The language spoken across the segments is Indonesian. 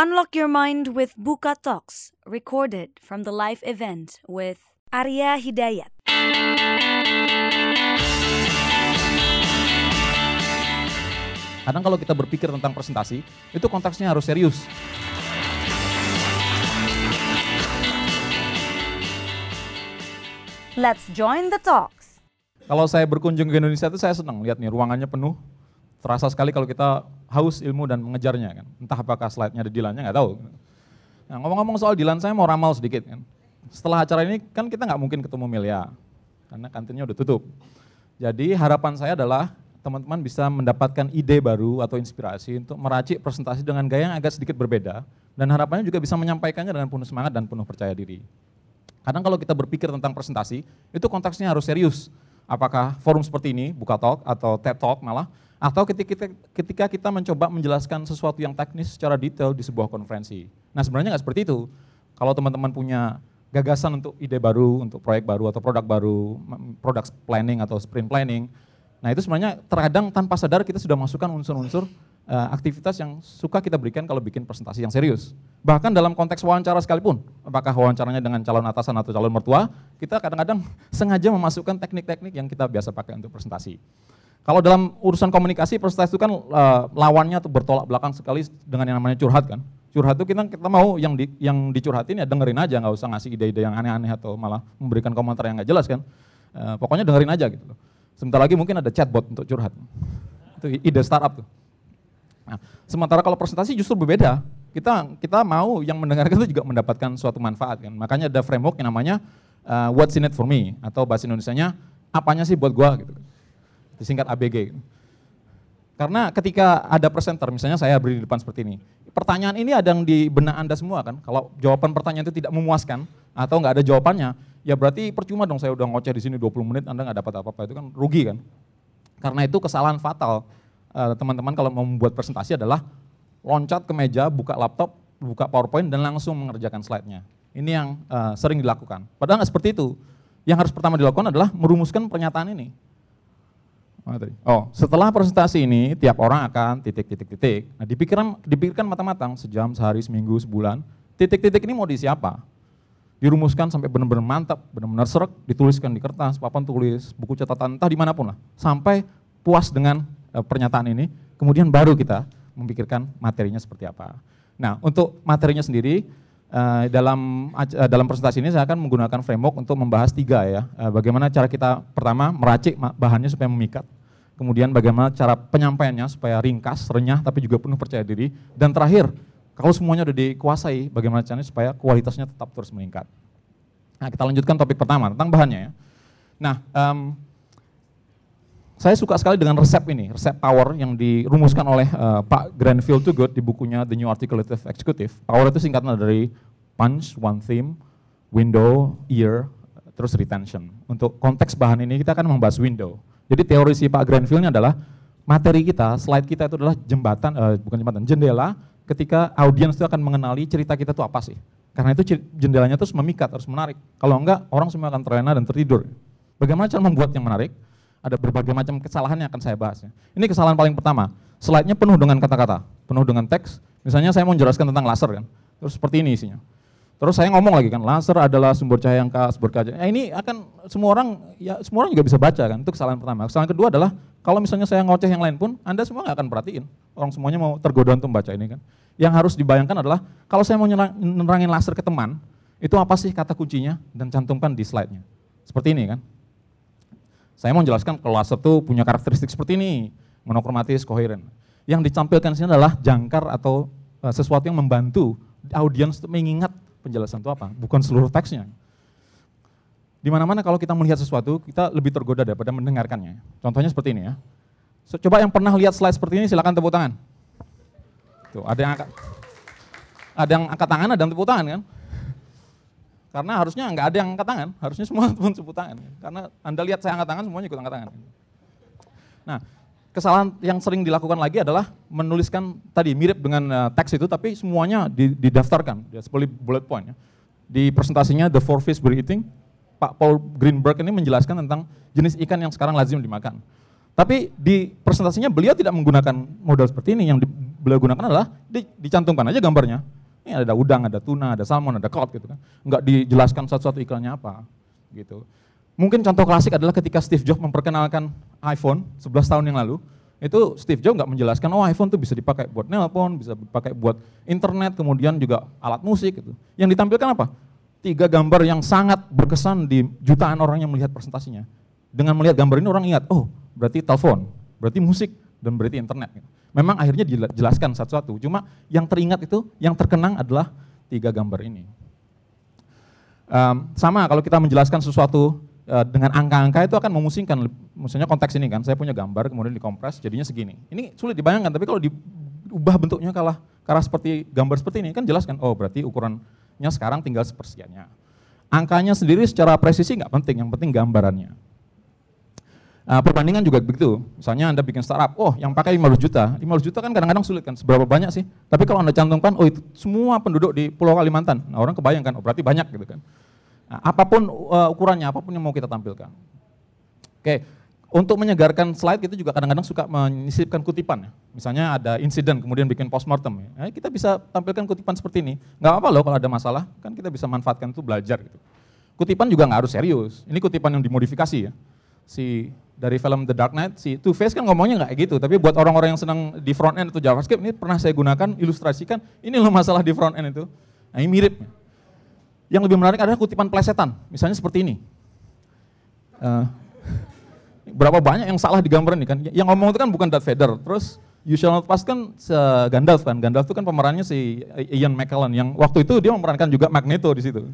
Unlock your mind with Buka Talks, recorded from the live event with Arya Hidayat. Kadang kalau kita berpikir tentang presentasi, itu konteksnya harus serius. Let's join the talks. Kalau saya berkunjung ke Indonesia itu saya senang lihat nih ruangannya penuh. Terasa sekali kalau kita haus ilmu dan mengejarnya kan. Entah apakah slide-nya ada Dilannya nggak tahu. Nah, ngomong-ngomong soal Dilan saya mau ramal sedikit kan. Setelah acara ini kan kita nggak mungkin ketemu Melia karena kantinnya udah tutup. Jadi harapan saya adalah teman-teman bisa mendapatkan ide baru atau inspirasi untuk meracik presentasi dengan gaya yang agak sedikit berbeda dan harapannya juga bisa menyampaikannya dengan penuh semangat dan penuh percaya diri. Kadang kalau kita berpikir tentang presentasi, itu konteksnya harus serius. Apakah forum seperti ini, Buka Talk atau TED Talk malah, atau ketika kita, ketika kita mencoba menjelaskan sesuatu yang teknis secara detail di sebuah konferensi. Nah sebenarnya nggak seperti itu. Kalau teman-teman punya gagasan untuk ide baru, untuk proyek baru atau produk baru, product planning atau sprint planning, nah itu sebenarnya terkadang tanpa sadar kita sudah masukkan unsur-unsur uh, aktivitas yang suka kita berikan kalau bikin presentasi yang serius. Bahkan dalam konteks wawancara sekalipun, apakah wawancaranya dengan calon atasan atau calon mertua, kita kadang-kadang sengaja memasukkan teknik-teknik yang kita biasa pakai untuk presentasi. Kalau dalam urusan komunikasi, presentasi itu kan uh, lawannya tuh bertolak belakang sekali dengan yang namanya curhat kan. Curhat itu kita kita mau yang di, yang dicurhatin ya dengerin aja, nggak usah ngasih ide-ide yang aneh-aneh atau malah memberikan komentar yang nggak jelas kan. Uh, pokoknya dengerin aja gitu. Sebentar lagi mungkin ada chatbot untuk curhat. Itu ide startup tuh. Nah, sementara kalau presentasi justru berbeda. Kita kita mau yang mendengarkan itu juga mendapatkan suatu manfaat kan. Makanya ada framework yang namanya uh, what's in it for me atau bahasa Indonesianya apanya sih buat gua gitu. Disingkat ABG. Karena ketika ada presenter, misalnya saya berdiri di depan seperti ini, pertanyaan ini ada yang di benak Anda semua kan. Kalau jawaban pertanyaan itu tidak memuaskan atau nggak ada jawabannya, ya berarti percuma dong saya udah ngoceh di sini 20 menit Anda nggak dapat apa-apa itu kan rugi kan. Karena itu kesalahan fatal Eh, teman-teman kalau mau membuat presentasi adalah loncat ke meja, buka laptop, buka PowerPoint dan langsung mengerjakan slide-nya. Ini yang uh, sering dilakukan. Padahal nggak seperti itu. Yang harus pertama dilakukan adalah merumuskan pernyataan ini. Oh, setelah presentasi ini tiap orang akan titik-titik-titik. Nah, dipikirkan dipikirkan matang-matang sejam, sehari, seminggu, sebulan. Titik-titik ini mau di siapa? Dirumuskan sampai benar-benar mantap, benar-benar serak, dituliskan di kertas, papan tulis, buku catatan, entah di mana pun lah. Sampai puas dengan Eh, pernyataan ini, kemudian baru kita memikirkan materinya seperti apa. Nah, untuk materinya sendiri uh, dalam uh, dalam presentasi ini saya akan menggunakan framework untuk membahas tiga ya. Uh, bagaimana cara kita pertama meracik bahannya supaya memikat. Kemudian bagaimana cara penyampaiannya supaya ringkas, renyah tapi juga penuh percaya diri. Dan terakhir, kalau semuanya sudah dikuasai, bagaimana caranya supaya kualitasnya tetap terus meningkat. Nah, kita lanjutkan topik pertama tentang bahannya ya. Nah, um, saya suka sekali dengan resep ini, resep power yang dirumuskan oleh uh, Pak Granville Good di bukunya The New Articulative Executive. Power itu singkatan dari punch, one theme, window, ear, terus retention. Untuk konteks bahan ini kita akan membahas window. Jadi teori si Pak Granville ini adalah materi kita, slide kita itu adalah jembatan, uh, bukan jembatan, jendela ketika audiens itu akan mengenali cerita kita itu apa sih. Karena itu jendelanya terus memikat, harus menarik. Kalau enggak, orang semua akan terlena dan tertidur. Bagaimana cara membuat yang menarik? ada berbagai macam kesalahan yang akan saya bahas. Ya. Ini kesalahan paling pertama, slide-nya penuh dengan kata-kata, penuh dengan teks. Misalnya saya mau menjelaskan tentang laser kan, terus seperti ini isinya. Terus saya ngomong lagi kan, laser adalah sumber cahaya yang sumber cahaya. Eh, ini akan semua orang, ya semua orang juga bisa baca kan, itu kesalahan pertama. Kesalahan kedua adalah kalau misalnya saya ngoceh yang lain pun, Anda semua nggak akan perhatiin. Orang semuanya mau tergoda untuk membaca ini kan. Yang harus dibayangkan adalah kalau saya mau menerangin laser ke teman, itu apa sih kata kuncinya dan cantumkan di slide-nya. Seperti ini kan. Saya mau menjelaskan kalau laser itu punya karakteristik seperti ini, monokromatis, koheren. Yang ditampilkan di sini adalah jangkar atau uh, sesuatu yang membantu audiens mengingat penjelasan itu apa, bukan seluruh teksnya. Di mana-mana kalau kita melihat sesuatu, kita lebih tergoda daripada mendengarkannya. Contohnya seperti ini ya. So, coba yang pernah lihat slide seperti ini silakan tepuk tangan. Tuh, ada yang angkat, ada yang angkat tangan, ada yang tepuk tangan kan? Karena harusnya nggak ada yang angkat tangan, harusnya semua pun tepuk tangan. Karena Anda lihat saya angkat tangan, semuanya ikut angkat tangan. Nah, kesalahan yang sering dilakukan lagi adalah menuliskan tadi mirip dengan uh, teks itu, tapi semuanya didaftarkan, ya, seperti bullet point. Ya. Di presentasinya The Four Fish We're Eating, Pak Paul Greenberg ini menjelaskan tentang jenis ikan yang sekarang lazim dimakan. Tapi di presentasinya beliau tidak menggunakan modal seperti ini, yang beliau gunakan adalah di, dicantumkan aja gambarnya. Ini ada udang, ada tuna, ada salmon, ada cod gitu kan. Enggak dijelaskan satu-satu iklannya apa gitu. Mungkin contoh klasik adalah ketika Steve Jobs memperkenalkan iPhone 11 tahun yang lalu, itu Steve Jobs nggak menjelaskan, oh iPhone itu bisa dipakai buat nelpon, bisa dipakai buat internet, kemudian juga alat musik gitu. Yang ditampilkan apa? Tiga gambar yang sangat berkesan di jutaan orang yang melihat presentasinya. Dengan melihat gambar ini orang ingat, oh berarti telepon, berarti musik, dan berarti internet. Gitu. Memang akhirnya dijelaskan satu-satu, cuma yang teringat itu, yang terkenang adalah tiga gambar ini. Um, sama kalau kita menjelaskan sesuatu Eh, dengan angka-angka itu akan memusingkan. Misalnya konteks ini kan, saya punya gambar kemudian dikompres jadinya segini. Ini sulit dibayangkan, tapi kalau diubah bentuknya kalah karena seperti gambar seperti ini kan jelas kan, oh berarti ukurannya sekarang tinggal sepersekiannya. Angkanya sendiri secara presisi nggak penting, yang penting gambarannya. Nah, perbandingan juga begitu. Misalnya Anda bikin startup, oh yang pakai 15 juta, 15 juta kan kadang-kadang sulit kan, seberapa banyak sih? Tapi kalau Anda cantumkan, oh itu semua penduduk di Pulau Kalimantan, nah orang kebayangkan, oh berarti banyak gitu kan. Apa pun uh, ukurannya, apa pun yang mau kita tampilkan. Oke, untuk menyegarkan slide kita juga kadang-kadang suka menyisipkan kutipan. Ya. Misalnya ada insiden kemudian bikin postmortem. Ya. Nah, kita bisa tampilkan kutipan seperti ini. Nggak apa-apa loh kalau ada masalah, kan kita bisa manfaatkan itu belajar gitu. Kutipan juga nggak harus serius. Ini kutipan yang dimodifikasi ya. Si dari film The Dark Knight, si Two Face kan ngomongnya nggak gitu. Tapi buat orang-orang yang senang di front end atau JavaScript, ini pernah saya gunakan ilustrasikan. Ini loh masalah di front end itu. Nah ini mirip. Yang lebih menarik adalah kutipan plesetan, misalnya seperti ini. Uh, berapa banyak yang salah di gambar ini kan? Yang ngomong itu kan bukan Darth Vader, terus You Shall Not Pass kan Gandalf kan, Gandalf itu kan pemerannya si Ian McKellen yang waktu itu dia memerankan juga Magneto di situ.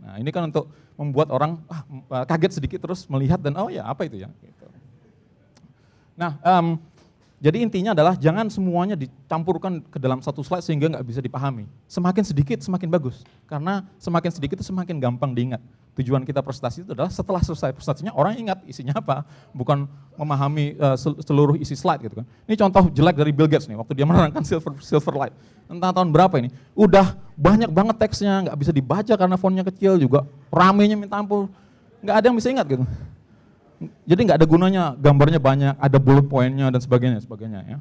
Nah ini kan untuk membuat orang ah, kaget sedikit terus melihat dan oh ya apa itu ya. Gitu. Nah um, jadi intinya adalah jangan semuanya dicampurkan ke dalam satu slide sehingga nggak bisa dipahami. Semakin sedikit semakin bagus, karena semakin sedikit itu semakin gampang diingat. Tujuan kita presentasi itu adalah setelah selesai presentasinya orang ingat isinya apa, bukan memahami uh, seluruh isi slide gitu kan. Ini contoh jelek dari Bill Gates nih, waktu dia menerangkan silver silver light. Entah tahun berapa ini, udah banyak banget teksnya, nggak bisa dibaca karena fontnya kecil juga, ramenya minta ampun, nggak ada yang bisa ingat gitu. Jadi nggak ada gunanya gambarnya banyak, ada bullet pointnya dan sebagainya, sebagainya ya.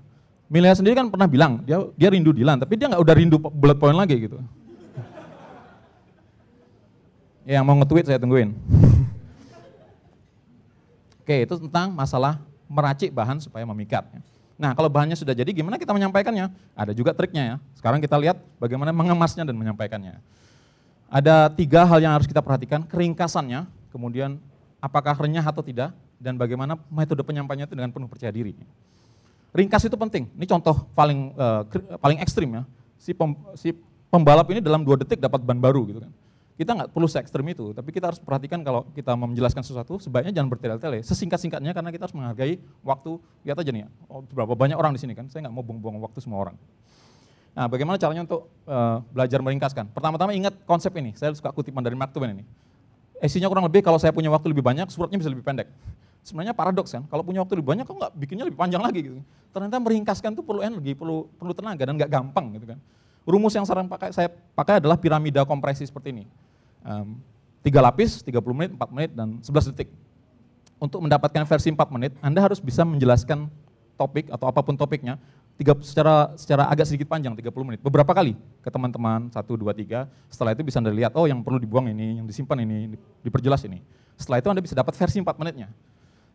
Milea sendiri kan pernah bilang dia dia rindu Dilan, tapi dia nggak udah rindu bullet point lagi gitu. ya, yang mau nge-tweet saya tungguin. Oke, itu tentang masalah meracik bahan supaya memikat. Ya. Nah, kalau bahannya sudah jadi, gimana kita menyampaikannya? Ada juga triknya ya. Sekarang kita lihat bagaimana mengemasnya dan menyampaikannya. Ada tiga hal yang harus kita perhatikan, keringkasannya, kemudian apakah renyah atau tidak, dan bagaimana metode penyampaiannya itu dengan penuh percaya diri. Ringkas itu penting. Ini contoh paling uh, paling ekstrim ya. Si, pem, si pembalap ini dalam dua detik dapat ban baru gitu kan. Kita nggak perlu se ekstrim itu, tapi kita harus perhatikan kalau kita menjelaskan sesuatu, sebaiknya jangan bertele-tele. Sesingkat-singkatnya karena kita harus menghargai waktu. Lihat aja nih ya, oh, berapa banyak orang di sini kan. Saya nggak mau buang-buang waktu semua orang. Nah, bagaimana caranya untuk uh, belajar meringkaskan? Pertama-tama ingat konsep ini. Saya suka kutipan dari Mark Twain ini isinya kurang lebih kalau saya punya waktu lebih banyak, suratnya bisa lebih pendek. Sebenarnya paradoks kan, kalau punya waktu lebih banyak kok nggak bikinnya lebih panjang lagi gitu. Ternyata meringkaskan itu perlu energi, perlu perlu tenaga dan nggak gampang gitu kan. Rumus yang sering pakai, saya pakai adalah piramida kompresi seperti ini. Um, tiga lapis, 30 menit, 4 menit, dan 11 detik. Untuk mendapatkan versi 4 menit, Anda harus bisa menjelaskan topik atau apa pun topiknya tiga, secara secara agak sedikit panjang 30 menit. Beberapa kali ke teman-teman satu dua tiga. Setelah itu bisa anda lihat oh yang perlu dibuang ini yang disimpan ini diperjelas ini. Setelah itu anda bisa dapat versi 4 menitnya.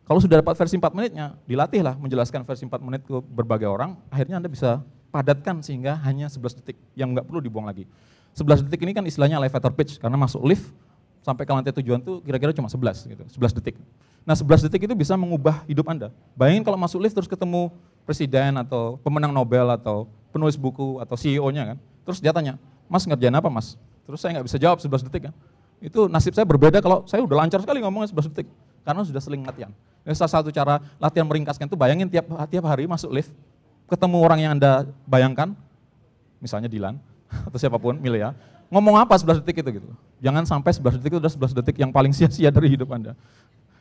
Kalau sudah dapat versi 4 menitnya dilatihlah menjelaskan versi 4 menit ke berbagai orang. Akhirnya anda bisa padatkan sehingga hanya 11 detik yang nggak perlu dibuang lagi. 11 detik ini kan istilahnya elevator pitch karena masuk lift sampai ke lantai tujuan tuh kira-kira cuma 11 gitu 11 detik. Nah 11 detik itu bisa mengubah hidup anda. Bayangin kalau masuk lift terus ketemu presiden atau pemenang Nobel atau penulis buku atau CEO-nya kan. Terus dia tanya, Mas ngerjain apa Mas? Terus saya nggak bisa jawab 11 detik kan. Itu nasib saya berbeda kalau saya udah lancar sekali ngomongnya 11 detik. Karena sudah seling latihan. Ini salah satu cara latihan meringkaskan itu bayangin tiap tiap hari masuk lift, ketemu orang yang Anda bayangkan, misalnya Dilan atau siapa pun, Milia, ngomong apa 11 detik itu gitu. Jangan sampai 11 detik itu udah 11 detik yang paling sia-sia dari hidup Anda.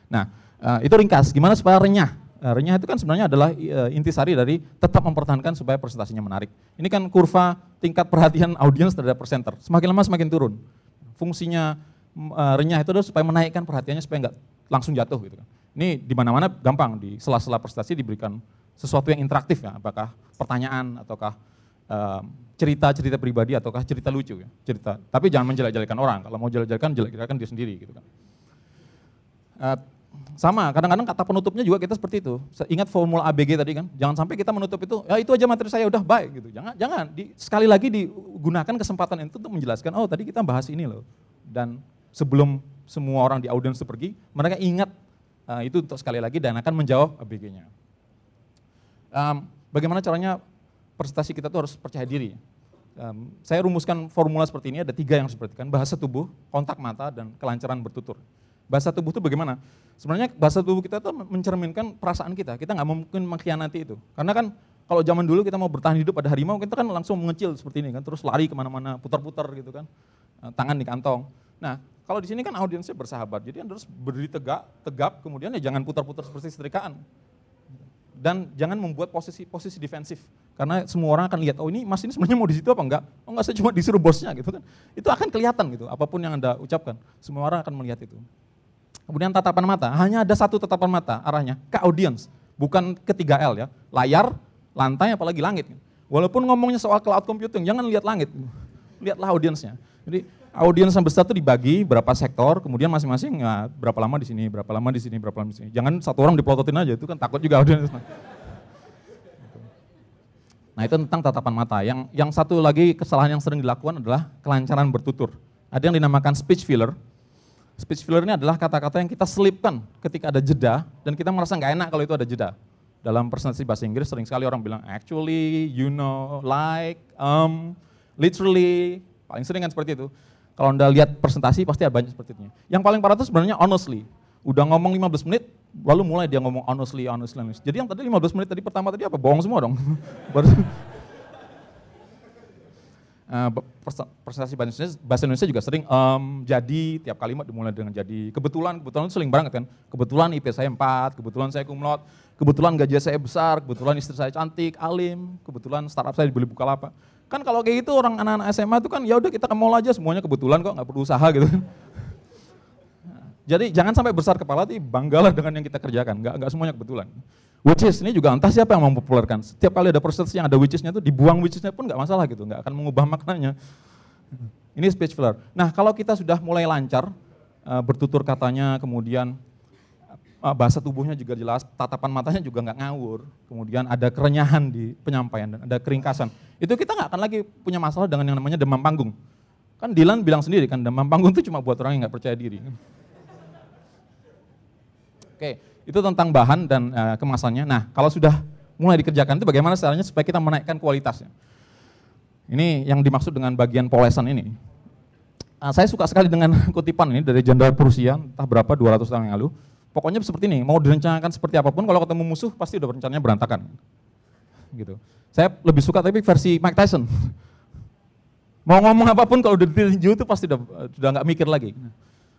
Nah, eh, itu ringkas. Gimana supaya renyah? Eh, renyah itu kan sebenarnya adalah uh, intisari dari tetap mempertahankan supaya presentasinya menarik. Ini kan kurva tingkat perhatian audiens terhadap presenter. Semakin lama semakin turun. Fungsinya uh, renyah itu adalah supaya menaikkan perhatiannya supaya nggak langsung jatuh gitu kan. Ini di mana-mana gampang di sela-sela presentasi diberikan sesuatu yang interaktif ya, apakah pertanyaan ataukah cerita-cerita pribadi ataukah cerita lucu ya, cerita. Tapi jangan menjelek-jelekan orang. Kalau mau jelek-jelekan, jelek-jelekan dia sendiri gitu kan. Sama, kadang-kadang kata penutupnya juga kita seperti itu. Ingat formula ABG tadi kan, jangan sampai kita menutup itu, ya itu aja materi saya udah baik gitu. Jangan, jangan. Di, sekali lagi digunakan kesempatan itu untuk menjelaskan, oh tadi kita bahas ini loh. Dan sebelum semua orang di audiens pergi, mereka ingat uh, itu untuk sekali lagi dan akan menjawab ABG-nya. Um, bagaimana caranya presentasi kita tuh harus percaya diri. Um, saya rumuskan formula seperti ini, ada tiga yang seperti kan, bahasa tubuh, kontak mata, dan kelancaran bertutur. Bahasa tubuh itu bagaimana? Sebenarnya bahasa tubuh kita tuh mencerminkan perasaan kita, kita nggak mungkin mengkhianati itu. Karena kan kalau zaman dulu kita mau bertahan hidup pada harimau, kita kan langsung mengecil seperti ini kan, terus lari ke mana-mana, putar-putar gitu kan, eh, tangan di kantong. Nah, kalau di sini kan audiensnya bersahabat, jadi Anda harus berdiri tegak, tegap, kemudian ya jangan putar-putar seperti setrikaan. Dan jangan membuat posisi posisi defensif. Karena semua orang akan lihat oh ini mas ini sebenarnya mau di situ apa enggak? Oh enggak saya cuma disuruh bosnya gitu kan. Itu akan kelihatan gitu apa pun yang anda ucapkan. Semua orang akan melihat itu kemudian tatapan mata hanya ada satu tatapan mata arahnya ke audience bukan ke 3 L ya layar lantai apalagi langit walaupun ngomongnya soal cloud computing jangan lihat langit lihatlah audiensnya jadi audiens yang besar itu dibagi berapa sektor, kemudian masing-masing ya, berapa lama di sini, berapa lama di sini, berapa lama di sini. Jangan satu orang dipelototin aja, itu kan takut juga audiens. Nah itu tentang tatapan mata. Yang yang satu lagi kesalahan yang sering dilakukan adalah kelancaran bertutur. Ada yang dinamakan speech filler. Speech filler ini adalah kata-kata yang kita selipkan ketika ada jeda dan kita merasa nggak enak kalau itu ada jeda. Dalam presentasi bahasa Inggris sering sekali orang bilang actually, you know, like, um, literally, paling sering kan seperti itu. Kalau Anda lihat presentasi pasti ada banyak seperti itu. Yang paling parah itu sebenarnya honestly. Udah ngomong 15 menit, lalu mulai dia ngomong honestly, honestly, honestly. Jadi yang tadi 15 menit tadi pertama tadi apa? Bohong semua dong. Uh, presentasi bahasa Indonesia, bahasa Indonesia juga sering um, jadi, tiap kalimat dimulai dengan jadi. Kebetulan, kebetulan itu sering banget kan. Kebetulan IP saya 4, kebetulan saya kumlot, kebetulan gaji saya besar, kebetulan istri saya cantik, alim, kebetulan startup saya dibeli buka lapak. Kan kalau kayak gitu orang anak-anak SMA itu kan ya udah kita ke mall aja semuanya kebetulan kok nggak perlu usaha gitu. Jadi jangan sampai besar kepala tapi banggalah dengan yang kita kerjakan, nggak nggak semuanya kebetulan. Which is ini juga entah siapa yang mempopulerkan. Setiap kali ada proses yang ada which is-nya itu dibuang which is-nya pun nggak masalah gitu, nggak akan mengubah maknanya. Ini speech filler. Nah kalau kita sudah mulai lancar, eh, bertutur katanya, kemudian Ah, bahasa tubuhnya juga jelas, tatapan matanya juga nggak ngawur, kemudian ada kerenyahan di penyampaian dan ada keringkasan. Itu kita nggak akan lagi punya masalah dengan yang namanya demam panggung. Kan Dylan bilang sendiri kan demam panggung itu cuma buat orang yang nggak percaya diri. Oke, itu tentang bahan dan uh, kemasannya. Nah, kalau sudah mulai dikerjakan itu bagaimana caranya supaya kita menaikkan kualitasnya. Ini yang dimaksud dengan bagian polesan ini. Uh, saya suka sekali dengan kutipan ini dari Jenderal Prusia, entah berapa 200 tahun yang lalu Pokoknya seperti ini, mau direncanakan seperti apa pun, kalau ketemu musuh pasti udah rencananya berantakan. Gitu. Saya lebih suka tapi versi Mike Tyson. Mau ngomong apa pun kalau udah ditinju itu pasti udah udah nggak mikir lagi.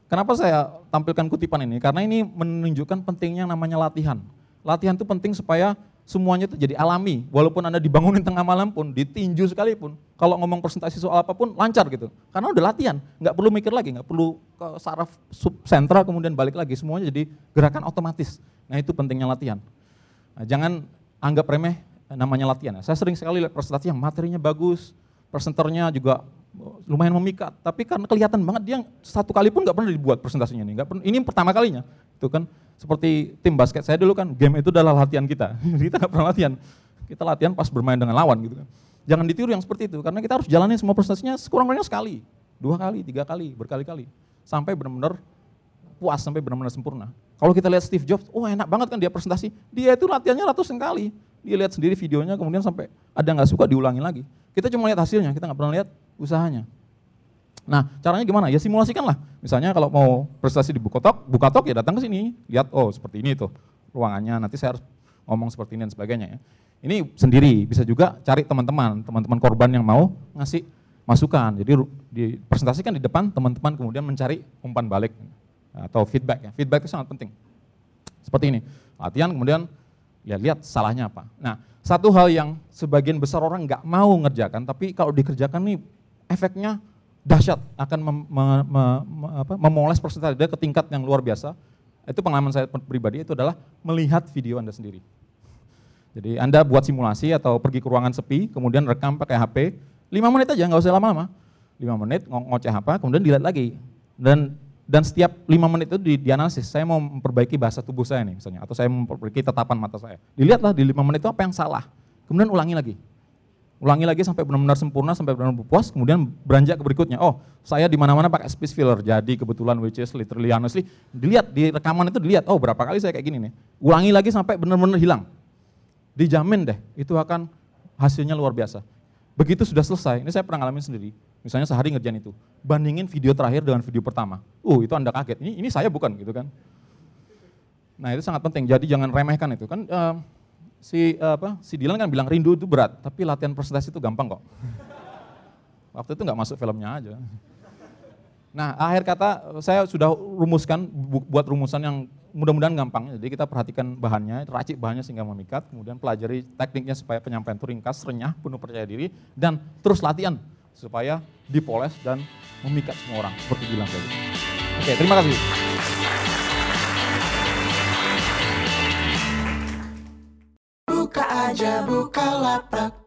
Kenapa saya tampilkan kutipan ini? Karena ini menunjukkan pentingnya namanya latihan. Latihan itu penting supaya semuanya itu jadi alami. Walaupun Anda dibangunin tengah malam pun, ditinju sekalipun, kalau ngomong presentasi soal apa pun lancar gitu. Karena udah latihan, nggak perlu mikir lagi, nggak perlu ke saraf subsentra kemudian balik lagi, semuanya jadi gerakan otomatis. Nah itu pentingnya latihan. Nah, jangan anggap remeh namanya latihan. Saya sering sekali lihat presentasi yang materinya bagus, presenternya juga lumayan memikat, tapi karena kelihatan banget dia satu kali pun nggak pernah dibuat presentasinya ini. Nggak pernah, ini pertama kalinya, itu kan seperti tim basket saya dulu kan, game itu adalah latihan kita. kita nggak pernah latihan. Kita latihan pas bermain dengan lawan gitu kan. Jangan ditiru yang seperti itu, karena kita harus jalani semua prestasinya sekurang-kurangnya sekali, dua kali, tiga kali, berkali-kali. Sampai benar-benar puas, sampai benar-benar sempurna. Kalau kita lihat Steve Jobs, oh enak banget kan dia presentasi. Dia itu latihannya ratusan kali. Dia lihat sendiri videonya, kemudian sampai ada nggak suka diulangi lagi. Kita cuma lihat hasilnya, kita nggak pernah lihat usahanya. Nah, caranya gimana? Ya simulasikan lah. Misalnya kalau mau prestasi di Bukotok, Bukatok ya datang ke sini, lihat oh seperti ini tuh ruangannya, nanti saya harus ngomong seperti ini dan sebagainya ya. Ini sendiri, bisa juga cari teman-teman, teman-teman korban yang mau ngasih masukan. Jadi dipresentasikan di depan, teman-teman kemudian mencari umpan balik atau feedback ya. Feedback itu sangat penting. Seperti ini, latihan kemudian lihat-lihat salahnya apa. Nah, satu hal yang sebagian besar orang nggak mau ngerjakan, tapi kalau dikerjakan nih efeknya dahsyat akan mem, me, me, me, apa, memoles persentase dia ke tingkat yang luar biasa. Itu pengalaman saya pribadi itu adalah melihat video Anda sendiri. Jadi Anda buat simulasi atau pergi ke ruangan sepi, kemudian rekam pakai HP, 5 menit aja, nggak usah lama-lama. 5 menit ngoceh apa, kemudian dilihat lagi. Dan dan setiap 5 menit itu di, dianalisis, saya mau memperbaiki bahasa tubuh saya nih misalnya, atau saya memperbaiki tatapan mata saya. Dilihatlah di 5 menit itu apa yang salah, kemudian ulangi lagi. Ulangi lagi sampai benar-benar sempurna, sampai benar-benar puas, kemudian beranjak ke berikutnya. Oh, saya di mana-mana pakai speech filler, jadi kebetulan which is literally honestly, dilihat di rekaman itu dilihat, oh berapa kali saya kayak gini nih. Ulangi lagi sampai benar-benar hilang. Dijamin deh, itu akan hasilnya luar biasa. Begitu sudah selesai, ini saya pernah ngalamin sendiri, misalnya sehari ngerjain itu, bandingin video terakhir dengan video pertama. Uh, itu Anda kaget, ini, ini saya bukan gitu kan. Nah itu sangat penting, jadi jangan remehkan itu. Kan uh, si uh, apa si Dylan kan bilang rindu itu berat, tapi latihan presentasi itu gampang kok. Waktu itu nggak masuk filmnya aja. Nah, akhir kata saya sudah rumuskan buat rumusan yang mudah-mudahan gampang. Jadi kita perhatikan bahannya, racik bahannya sehingga memikat, kemudian pelajari tekniknya supaya penyampaian itu ringkas, renyah, penuh percaya diri, dan terus latihan supaya dipoles dan memikat semua orang seperti bilang tadi. Oke, terima kasih. Aja buka lapak